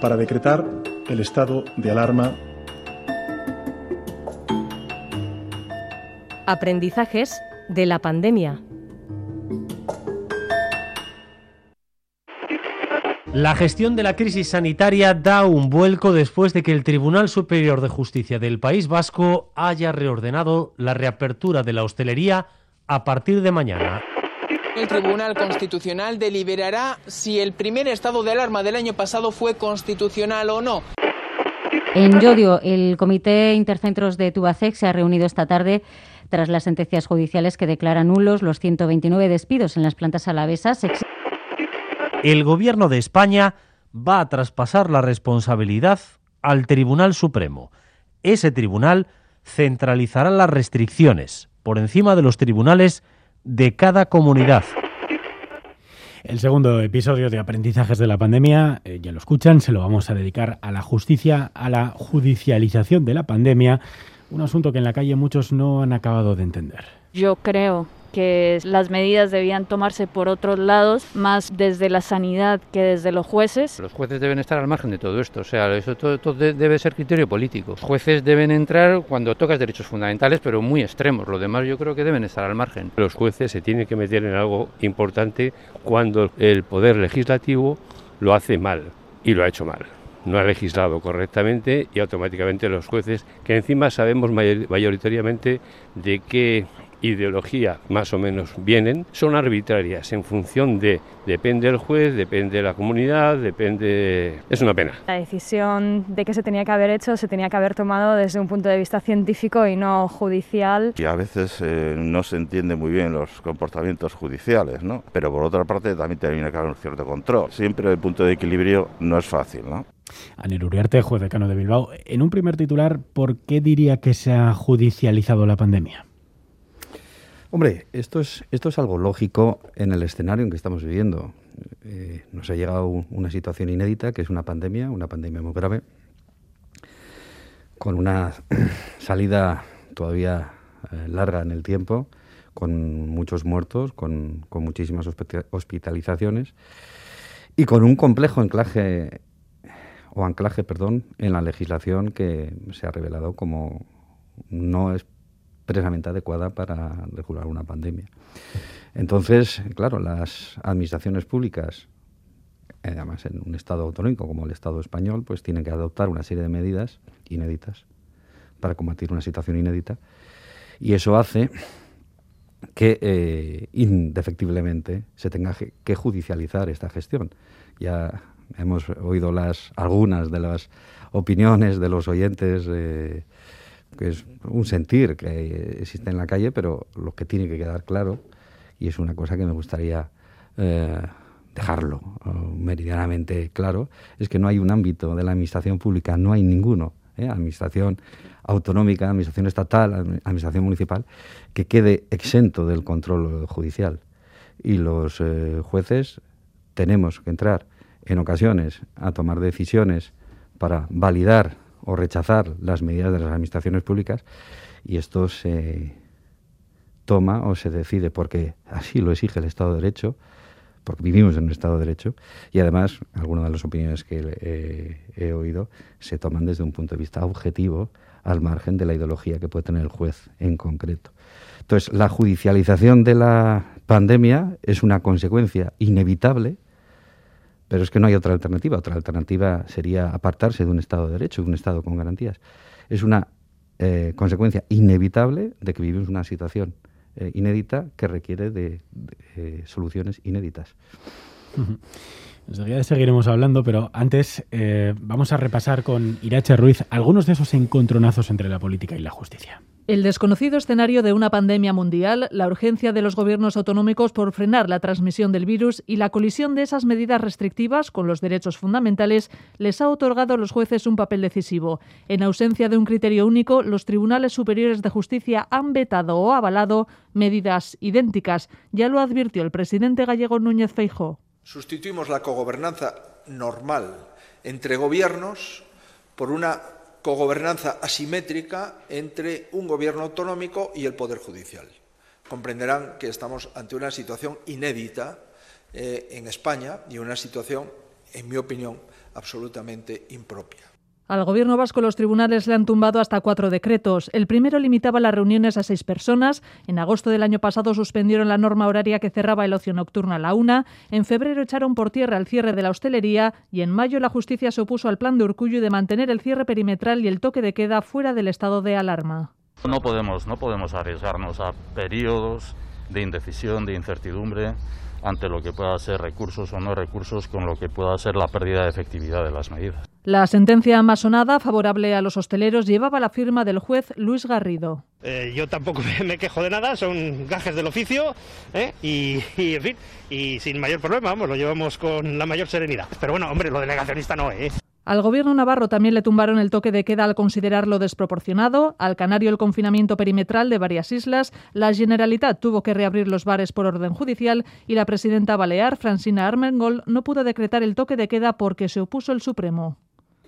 para decretar el estado de alarma. Aprendizajes de la pandemia. La gestión de la crisis sanitaria da un vuelco después de que el Tribunal Superior de Justicia del País Vasco haya reordenado la reapertura de la hostelería a partir de mañana. El Tribunal Constitucional deliberará si el primer estado de alarma del año pasado fue constitucional o no. En Llodio, el Comité Intercentros de Tubacec se ha reunido esta tarde tras las sentencias judiciales que declaran nulos los 129 despidos en las plantas alavesas el Gobierno de España va a traspasar la responsabilidad al Tribunal Supremo. Ese tribunal centralizará las restricciones por encima de los tribunales de cada comunidad. El segundo episodio de Aprendizajes de la Pandemia, eh, ya lo escuchan, se lo vamos a dedicar a la justicia, a la judicialización de la pandemia, un asunto que en la calle muchos no han acabado de entender. Yo creo que las medidas debían tomarse por otros lados, más desde la sanidad que desde los jueces. Los jueces deben estar al margen de todo esto, o sea, eso todo, debe ser criterio político. Los jueces deben entrar cuando tocas derechos fundamentales, pero muy extremos. Lo demás yo creo que deben estar al margen. Los jueces se tienen que meter en algo importante cuando el poder legislativo lo hace mal y lo ha hecho mal no ha legislado correctamente y automáticamente los jueces, que encima sabemos mayoritariamente de qué ideología más o menos vienen, son arbitrarias en función de, depende del juez, depende de la comunidad, depende... Es una pena. La decisión de que se tenía que haber hecho se tenía que haber tomado desde un punto de vista científico y no judicial. Y a veces eh, no se entiende muy bien los comportamientos judiciales, ¿no? Pero por otra parte también tiene que haber un cierto control. Siempre el punto de equilibrio no es fácil, ¿no? Anel Uriarte, juez decano de Bilbao. En un primer titular, ¿por qué diría que se ha judicializado la pandemia? Hombre, esto es, esto es algo lógico en el escenario en que estamos viviendo. Eh, nos ha llegado una situación inédita, que es una pandemia, una pandemia muy grave, con una salida todavía eh, larga en el tiempo, con muchos muertos, con, con muchísimas hospitalizaciones y con un complejo anclaje o anclaje, perdón, en la legislación que se ha revelado como no es precisamente adecuada para regular una pandemia. Entonces, claro, las administraciones públicas, eh, además en un Estado autonómico como el Estado español, pues tienen que adoptar una serie de medidas inéditas para combatir una situación inédita. Y eso hace que eh, indefectiblemente se tenga que judicializar esta gestión. Ya hemos oído las algunas de las opiniones de los oyentes eh, que es un sentir que existe en la calle, pero lo que tiene que quedar claro, y es una cosa que me gustaría eh, dejarlo eh, meridianamente claro, es que no hay un ámbito de la administración pública, no hay ninguno, ¿eh? administración autonómica, administración estatal, administración municipal, que quede exento del control judicial. Y los jueces tenemos que entrar en ocasiones a tomar decisiones para validar o rechazar las medidas de las administraciones públicas y esto se toma o se decide porque así lo exige el Estado de Derecho, porque vivimos en un Estado de Derecho y además algunas de las opiniones que he oído se toman desde un punto de vista objetivo al margen de la ideología que puede tener el juez en concreto. Entonces, la judicialización de la pandemia es una consecuencia inevitable pero es que no hay otra alternativa. Otra alternativa sería apartarse de un Estado de Derecho, de un Estado con garantías. Es una eh, consecuencia inevitable de que vivimos una situación eh, inédita que requiere de, eh, soluciones inéditas. Enseguida seguiremos hablando, pero antes vamos a repasar con Irache Ruiz algunos de esos encontronazos entre la política y la justicia. El desconocido escenario de una pandemia mundial, la urgencia de los gobiernos autonómicos por frenar la transmisión del virus y la colisión de esas medidas restrictivas con los derechos fundamentales les ha otorgado a los jueces un papel decisivo. En ausencia de un criterio único, los tribunales superiores de justicia han vetado o avalado medidas idénticas. Ya lo advirtió el presidente gallego Núñez Feijóo. Sustituimos la cogobernanza normal entre gobiernos por una cogobernanza asimétrica entre un gobierno autonómico y el Poder Judicial. Comprenderán que estamos ante una situación inédita eh, en España y una situación en mi opinión, absolutamente impropia. Al gobierno vasco los tribunales le han tumbado hasta cuatro decretos. El primero limitaba las reuniones a seis personas. En agosto del año pasado suspendieron la norma horaria que cerraba el ocio nocturno a la una. En febrero echaron por tierra el cierre de la hostelería y en mayo la justicia se opuso al plan de Urcullo de mantener el cierre perimetral y el toque de queda fuera del estado de alarma. No podemos, no podemos arriesgarnos a periodos de indecisión, de incertidumbre ante lo que pueda ser recursos o no recursos con lo que pueda ser la pérdida de efectividad de las medidas. La sentencia masonada favorable a los hosteleros llevaba la firma del juez Luis Garrido. Eh, yo tampoco me quejo de nada, son gajes del oficio ¿eh? y, y, en fin, y sin mayor problema, vamos, lo llevamos con la mayor serenidad. Pero bueno, hombre, lo delegacionista no es. ¿eh? Al gobierno navarro también le tumbaron el toque de queda al considerarlo desproporcionado, al canario el confinamiento perimetral de varias islas, la Generalitat tuvo que reabrir los bares por orden judicial y la presidenta balear, Francina Armengol, no pudo decretar el toque de queda porque se opuso el Supremo.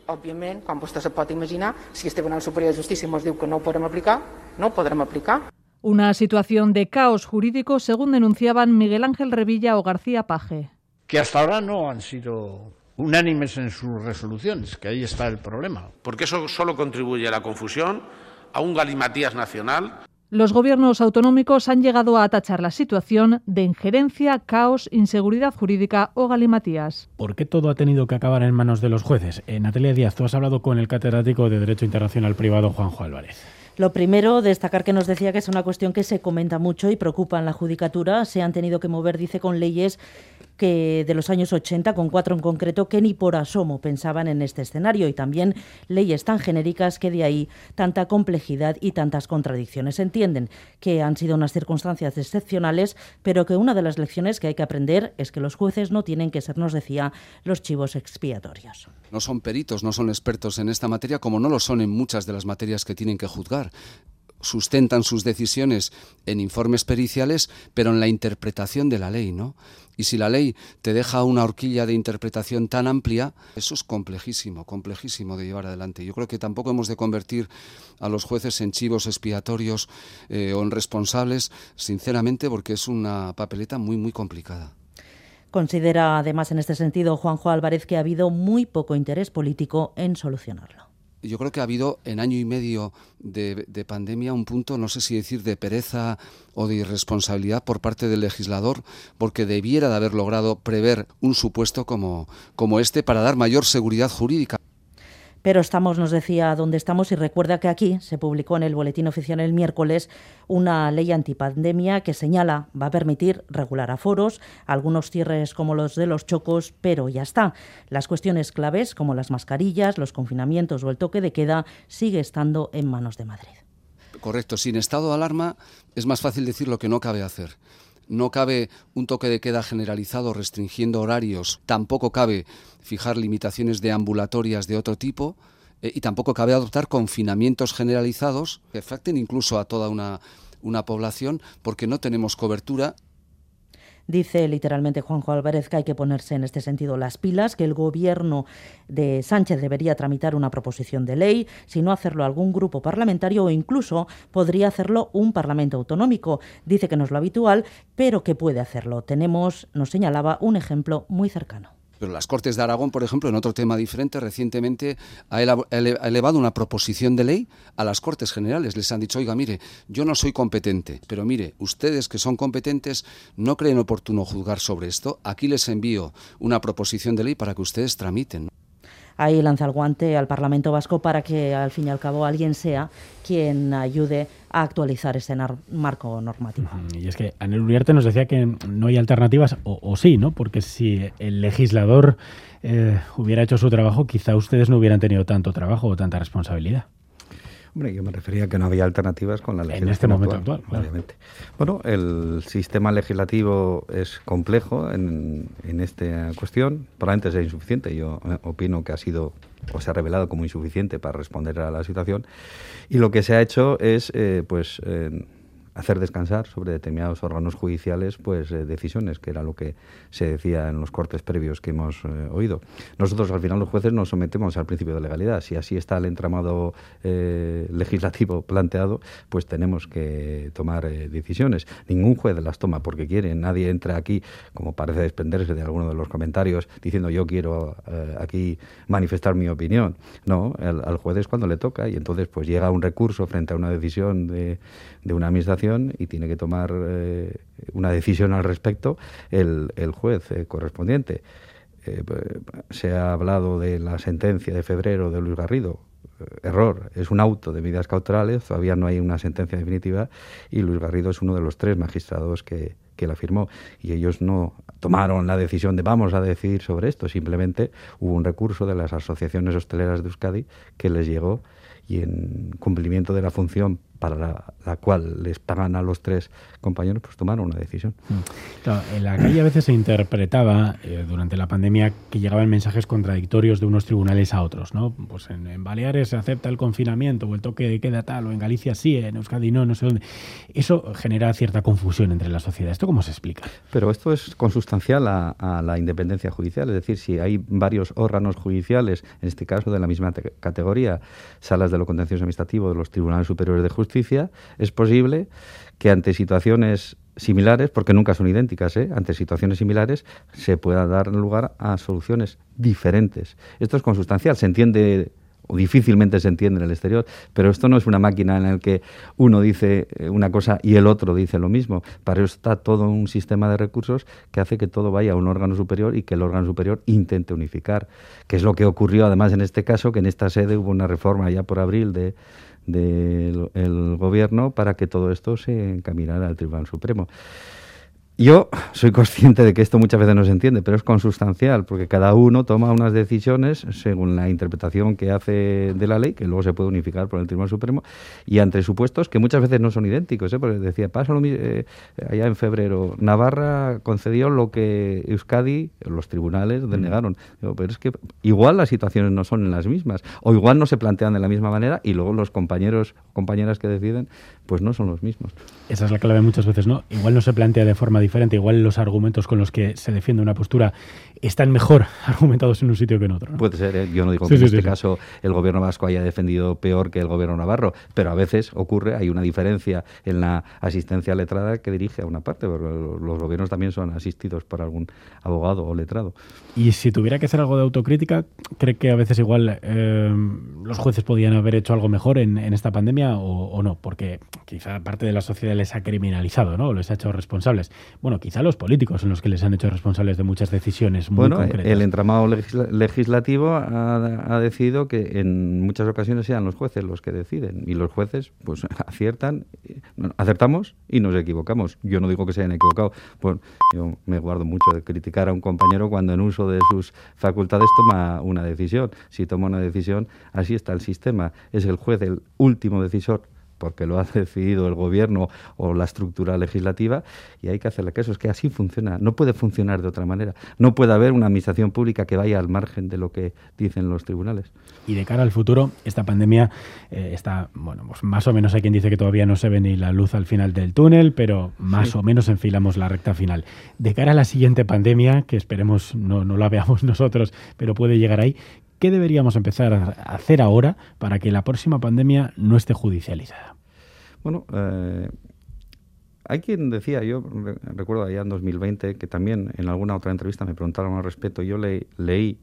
Òbviament, com vostè se pot imaginar, si el Tribunal Superior de Justícia ens diu que no ho podrem aplicar, no ho podrem aplicar. Una situación de caos jurídico, según denunciaban Miguel Ángel Revilla o García Paje. Que hasta ahora no han sido unánimes en sus resoluciones, que ahí está el problema. Porque eso solo contribuye a la confusión, a un galimatías nacional. Los gobiernos autonómicos han llegado a tachar la situación de injerencia, caos, inseguridad jurídica o galimatías. ¿Por qué todo ha tenido que acabar en manos de los jueces? En Natalia Díaz, tú has hablado con el catedrático de Derecho Internacional Privado, Juanjo Álvarez. Lo primero, destacar que nos decía que es una cuestión que se comenta mucho y preocupa en la judicatura. Se han tenido que mover, dice, con leyes de los años 80, con cuatro en concreto, que ni por asomo pensaban en este escenario y también leyes tan genéricas que de ahí tanta complejidad y tantas contradicciones. Entienden que han sido unas circunstancias excepcionales, pero que una de las lecciones que hay que aprender es que los jueces no tienen que ser, nos decía, los chivos expiatorios. No son peritos, no son expertos en esta materia, como no lo son en muchas de las materias que tienen que juzgar sustentan sus decisiones en informes periciales, pero en la interpretación de la ley, ¿no? Y si la ley te deja una horquilla de interpretación tan amplia, eso es complejísimo, complejísimo de llevar adelante. Yo creo que tampoco hemos de convertir a los jueces en chivos expiatorios eh, o en responsables, sinceramente, porque es una papeleta muy, muy complicada. Considera además en este sentido Juanjo Álvarez que ha habido muy poco interés político en solucionarlo yo creo que ha habido en año y medio de, de, pandemia un punto, no sé si decir de pereza o de irresponsabilidad por parte del legislador, porque debiera de haber logrado prever un supuesto como, como este para dar mayor seguridad jurídica. Pero estamos, nos decía, donde estamos y recuerda que aquí se publicó en el Boletín Oficial el miércoles una ley antipandemia que señala va a permitir regular aforos, algunos cierres como los de los chocos, pero ya está. Las cuestiones claves como las mascarillas, los confinamientos o el toque de queda sigue estando en manos de Madrid. Correcto, sin estado de alarma es más fácil decir lo que no cabe hacer. No cabe un toque de queda generalizado restringiendo horarios, tampoco cabe fijar limitaciones de ambulatorias de otro tipo eh, y tampoco cabe adoptar confinamientos generalizados que afecten incluso a toda una, una población porque no tenemos cobertura Dice literalmente Juanjo Álvarez que hay que ponerse en este sentido las pilas, que el gobierno de Sánchez debería tramitar una proposición de ley, si no hacerlo algún grupo parlamentario o incluso podría hacerlo un parlamento autonómico. Dice que no es lo habitual, pero que puede hacerlo. Tenemos, nos señalaba, un ejemplo muy cercano. Pero las Cortes de Aragón, por ejemplo, en otro tema diferente, recientemente ha elevado una proposición de ley a las Cortes Generales. Les han dicho, oiga, mire, yo no soy competente, pero mire, ustedes que son competentes no creen oportuno juzgar sobre esto. Aquí les envío una proposición de ley para que ustedes tramiten ahí lanza el guante al Parlamento Vasco para que al fin y al cabo alguien sea quien ayude a actualizar ese marco normativo. Y es que Anel Uriarte nos decía que no hay alternativas, o, sí, ¿no? Porque si el legislador eh, hubiera hecho su trabajo, quizá ustedes no hubieran tenido tanto trabajo o tanta responsabilidad. Hombre, yo me refería a que no había alternativas con la legislación En este momento actual, obviamente. Bueno, el sistema legislativo es complejo en, en esta cuestión. Probablemente sea insuficiente. Yo eh, opino que ha sido o se ha revelado como insuficiente para responder a la situación. Y lo que se ha hecho es, eh, pues, eh, hacer descansar sobre determinados órganos judiciales pues eh, decisiones, que era lo que se decía en los cortes previos que hemos eh, oído. Nosotros al final los jueces nos sometemos al principio de legalidad. Si así está el entramado eh, legislativo planteado, pues tenemos que tomar decisiones. Ningún juez las toma porque quiere. Nadie entra aquí, como parece desprenderse de alguno de los comentarios, diciendo yo quiero aquí manifestar mi opinión. No, al juez es cuando le toca y entonces pues llega un recurso frente a una decisión de, de una administración y tiene que tomar eh, una decisión al respecto el, juez eh, correspondiente. Eh, se ha hablado de la sentencia de febrero de Luis Garrido. Error, es un auto de medidas cautelares, todavía no hay una sentencia definitiva y Luis Garrido es uno de los tres magistrados que, que la firmó y ellos no tomaron la decisión de vamos a decidir sobre esto, simplemente hubo un recurso de las asociaciones hosteleras de Euskadi que les llegó y en cumplimiento de la función para la, cual les pagan a los tres compañeros, pues tomaron una decisión. Mm. en la calle a veces se interpretaba eh, durante la pandemia que llegaban mensajes contradictorios de unos tribunales a otros, ¿no? Pues en, Baleares se acepta el confinamiento o el toque de queda tal, o en Galicia sí, en Euskadi no, no sé dónde. Eso genera cierta confusión entre la sociedad. ¿Esto cómo se explica? Pero esto es consustancial a, a la independencia judicial, es decir, si hay varios órganos judiciales, en este caso de la misma categoría, salas de lo contencioso administrativo de los tribunales superiores de justicia, es posible que ante situaciones similares, porque nunca son idénticas, ¿eh? ante situaciones similares se pueda dar lugar a soluciones diferentes. Esto es consustancial, se entiende o difícilmente se entiende en el exterior, pero esto no es una máquina en la que uno dice eh, una cosa y el otro dice lo mismo. Para eso está todo un sistema de recursos que hace que todo vaya a un órgano superior y que el órgano superior intente unificar, que es lo que ocurrió además en este caso, que en esta sede hubo una reforma ya por abril de del gobierno para que todo esto se encaminara al Tribunal Supremo. Yo soy consciente de que esto muchas veces no se entiende, pero es consustancial, porque cada uno toma unas decisiones según la interpretación que hace de la ley, que luego se puede unificar por el Tribunal Supremo, y ante supuestos que muchas veces no son idénticos. ¿eh? Porque decía, pasa lo mismo, eh, allá en febrero, Navarra concedió lo que Euskadi, los tribunales, denegaron. pero es que igual las situaciones no son las mismas, o igual no se plantean de la misma manera, y luego los compañeros, compañeras que deciden, pues no son los mismos. Esa es la clave muchas veces, ¿no? Igual no se plantea de forma diferente, igual los argumentos con los que se defiende una postura están mejor argumentados en un sitio que en otro. Puede ser, ¿eh? yo no digo que en este caso el gobierno vasco haya defendido peor que el gobierno navarro, pero a veces ocurre, hay una diferencia en la asistencia letrada que dirige a una parte, porque los gobiernos también son asistidos por algún abogado o letrado. Y si tuviera que hacer algo de autocrítica, ¿cree que a veces igual eh, los jueces podían haber hecho algo mejor en, esta pandemia o, no? Porque quizá parte de la sociedad les ha criminalizado, ¿no? Les ha hecho responsables. Bueno, quizá los políticos son los que les han hecho responsables de muchas decisiones muy bueno, el entramado legislativo ha, decidido que en muchas ocasiones sean los jueces los que deciden y los jueces pues aciertan, acertamos y nos equivocamos. Yo no digo que se hayan equivocado, pues yo me guardo mucho de criticar a un compañero cuando en uso de sus facultades toma una decisión. Si toma una decisión, así está el sistema. Es el juez el último decisor porque lo ha decidido el gobierno o la estructura legislativa y hay que hacerle caso. Es que así funciona, no puede funcionar de otra manera. No puede haber una administración pública que vaya al margen de lo que dicen los tribunales. Y de cara al futuro, esta pandemia eh, está, bueno, pues más o menos hay quien dice que todavía no se ve ni la luz al final del túnel, pero más o menos enfilamos la recta final. De cara a la siguiente pandemia, que esperemos no, no la veamos nosotros, pero puede llegar ahí, ¿Qué deberíamos empezar a hacer ahora para que la próxima pandemia no esté judicializada? Bueno, eh, hay quien decía, yo recuerdo allá en 2020, que también en alguna otra entrevista me preguntaron al respecto, yo leí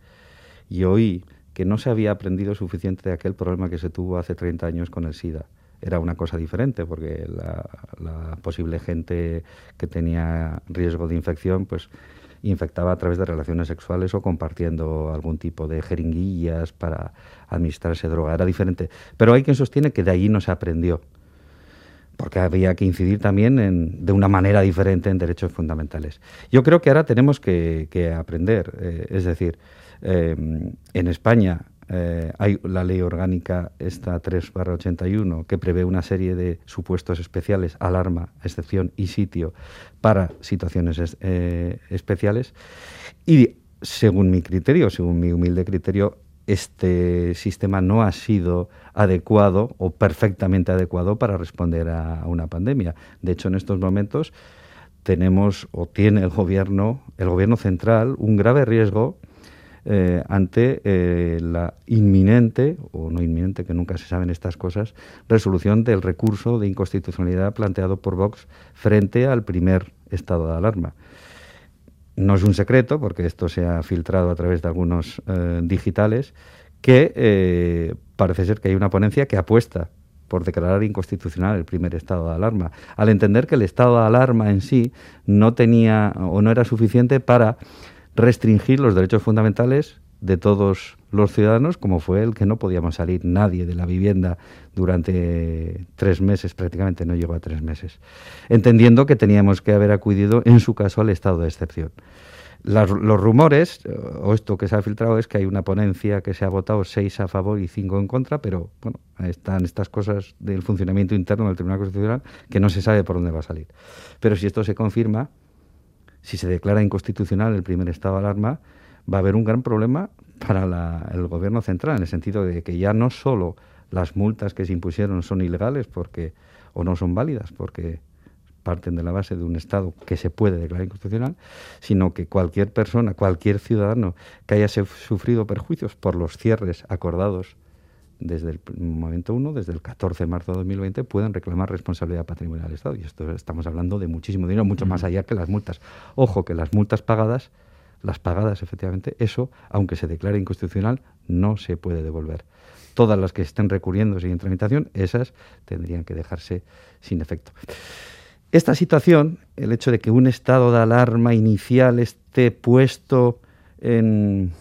y oí que no se había aprendido suficiente de aquel problema que se tuvo hace 30 años con el SIDA. Era una cosa diferente porque la posible gente que tenía riesgo de infección, pues infectaba a través de relaciones sexuales o compartiendo algún tipo de jeringuillas para administrarse droga. Era diferente. Pero hay quien sostiene que de allí no se aprendió, porque había que incidir también en, de una manera diferente en derechos fundamentales. Yo creo que ahora tenemos que, aprender, eh, es decir, eh, en España eh, hay la ley orgánica esta 3 81 que prevé una serie de supuestos especiales, alarma, excepción y sitio para situaciones eh, especiales y según mi criterio, según mi humilde criterio, este sistema no ha sido adecuado o perfectamente adecuado para responder a una pandemia. De hecho, en estos momentos tenemos o tiene el gobierno, el gobierno central, un grave riesgo eh, ante eh, la inminente, o no inminente, que nunca se saben estas cosas, resolución del recurso de inconstitucionalidad planteado por Vox frente al primer estado de alarma. No es un secreto, porque esto se ha filtrado a través de algunos eh, digitales, que parece ser que hay una ponencia que apuesta por declarar inconstitucional el primer estado de alarma, al entender que el estado de alarma en sí no tenía o no era suficiente para restringir los derechos fundamentales de todos los ciudadanos, como fue el que no podíamos salir nadie de la vivienda durante tres meses, prácticamente no llegó a tres meses, entendiendo que teníamos que haber acudido, en su caso, al estado de excepción. los rumores, eh, o esto que se ha filtrado, es que hay una ponencia que se ha votado seis a favor y cinco en contra, pero bueno, están estas cosas del funcionamiento interno del Tribunal Constitucional que no se sabe por dónde va a salir. Pero si esto se confirma, si se declara inconstitucional el primer estado de alarma, va a haber un gran problema para el gobierno central, en el sentido de que ya no solo las multas que se impusieron son ilegales porque o no son válidas porque parten de la base de un Estado que se puede declarar inconstitucional, sino que cualquier persona, cualquier ciudadano que haya sufrido perjuicios por los cierres acordados desde el momento uno, desde el 14 de marzo de 2020, pueden reclamar responsabilidad patrimonial del Estado. Y esto estamos hablando de muchísimo dinero, mucho más allá que las multas. Ojo, que las multas pagadas, las pagadas efectivamente, eso, aunque se declare inconstitucional, no se puede devolver. Todas las que estén recurriendo en tramitación, esas tendrían que dejarse sin efecto. Esta situación, el hecho de que un estado de alarma inicial esté puesto en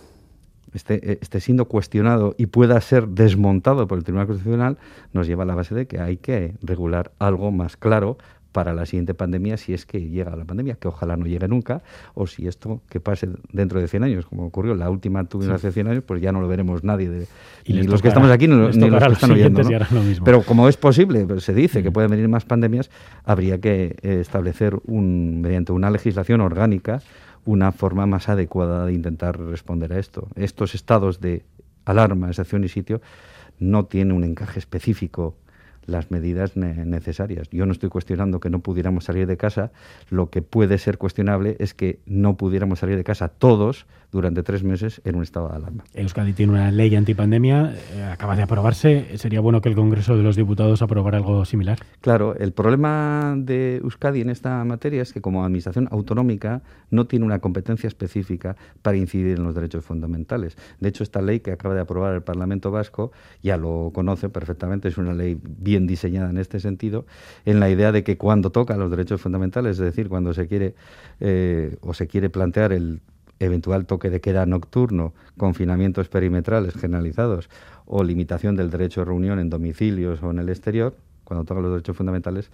esté, eh, esté, siendo cuestionado y pueda ser desmontado por el Tribunal Constitucional, nos lleva a la base de que hay que regular algo más claro para la siguiente pandemia si es que llega la pandemia, que ojalá no llegue nunca, o si esto que pase dentro de 100 años, como ocurrió, la última tuvimos hace 100 años, pues ya no lo veremos nadie, de, y ni los que estamos aquí ni, los que están oyendo. Pero como es posible, se dice que mm. pueden venir más pandemias, habría que eh, establecer un, mediante una legislación orgánica una forma más adecuada de intentar responder a esto. Estos estados de alarma, excepción y sitio no tienen un encaje específico las medidas necesarias. Yo no estoy cuestionando que no pudiéramos salir de casa, lo que puede ser cuestionable es que no pudiéramos salir de casa todos durante tres meses en un estado de alarma. Euskadi tiene una ley antipandemia, eh, acaba de aprobarse. ¿Sería bueno que el Congreso de los Diputados aprobara algo similar? Claro, el problema de Euskadi en esta materia es que como administración autonómica no tiene una competencia específica para incidir en los derechos fundamentales. De hecho, esta ley que acaba de aprobar el Parlamento Vasco ya lo conoce perfectamente, es una ley bien diseñada en este sentido, en la idea de que cuando toca los derechos fundamentales, es decir, cuando se quiere eh, o se quiere plantear el eventual toque de queda nocturno, confinamientos perimetrales generalizados o limitación del derecho de reunión en domicilios o en el exterior, cuando toca los derechos fundamentales,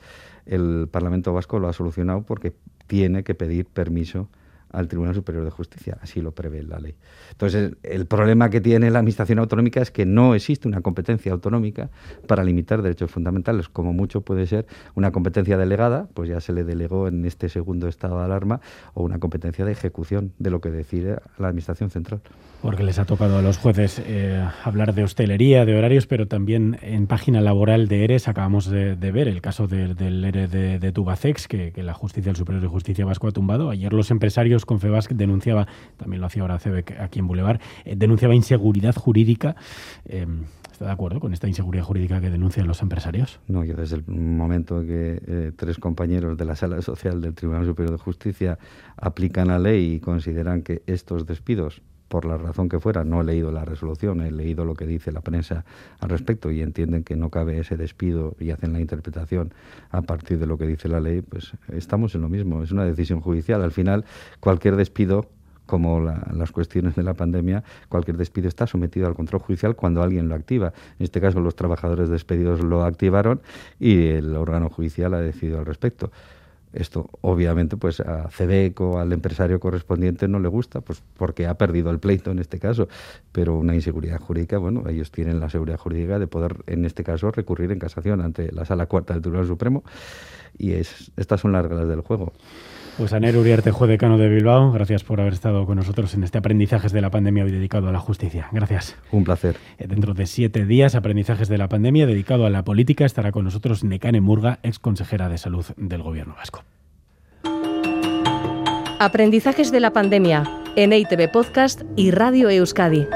el Parlamento Vasco lo ha solucionado porque tiene que pedir permiso al Tribunal Superior de Justicia, así lo prevé la ley. Entonces, el, problema que tiene la Administración Autonómica es que no existe una competencia autonómica para limitar derechos fundamentales, como mucho puede ser una competencia delegada, pues ya se le delegó en este segundo estado de alarma, o una competencia de ejecución de lo que decide la Administración Central. Porque les ha tocado a los jueces eh, hablar de hostelería, de horarios, pero también en página laboral de ERES acabamos de, ver el caso del ERE de, Tubacex, que, la Justicia, el Superior de Justicia Vasco ha tumbado. Ayer los empresarios con Confebas denunciaba, también lo hacía ahora CEBEC aquí en Boulevard, eh, denunciaba inseguridad jurídica. Eh, ¿Está de acuerdo con esta inseguridad jurídica que denuncian los empresarios? No, yo desde el momento que eh, tres compañeros de la Sala Social del Tribunal Superior de Justicia aplican la ley y consideran que estos despidos por la razón que fuera, no he leído la resolución, he leído lo que dice la prensa al respecto y entienden que no cabe ese despido y hacen la interpretación a partir de lo que dice la ley, pues estamos en lo mismo, es una decisión judicial. Al final, cualquier despido como las cuestiones de la pandemia, cualquier despido está sometido al control judicial cuando alguien lo activa. En este caso, los trabajadores despedidos lo activaron y el órgano judicial ha decidido al respecto. Esto obviamente pues a CEDEC al empresario correspondiente no le gusta, pues porque ha perdido el pleito en este caso, pero una inseguridad jurídica, bueno, ellos tienen la seguridad jurídica de poder en este caso recurrir en casación ante la Sala Cuarta del Tribunal Supremo y es, estas son las reglas del juego. Pues Aner Uriarte, juez decano de Bilbao, gracias por haber estado con nosotros en este aprendizajes de la pandemia hoy dedicado a la justicia. Gracias. Un placer. Eh, dentro de siete días, aprendizajes de la pandemia dedicado a la política, estará con nosotros Necane Murga, ex consejera de salud del gobierno vasco. Aprendizajes de la pandemia en EITV Podcast y Radio Euskadi.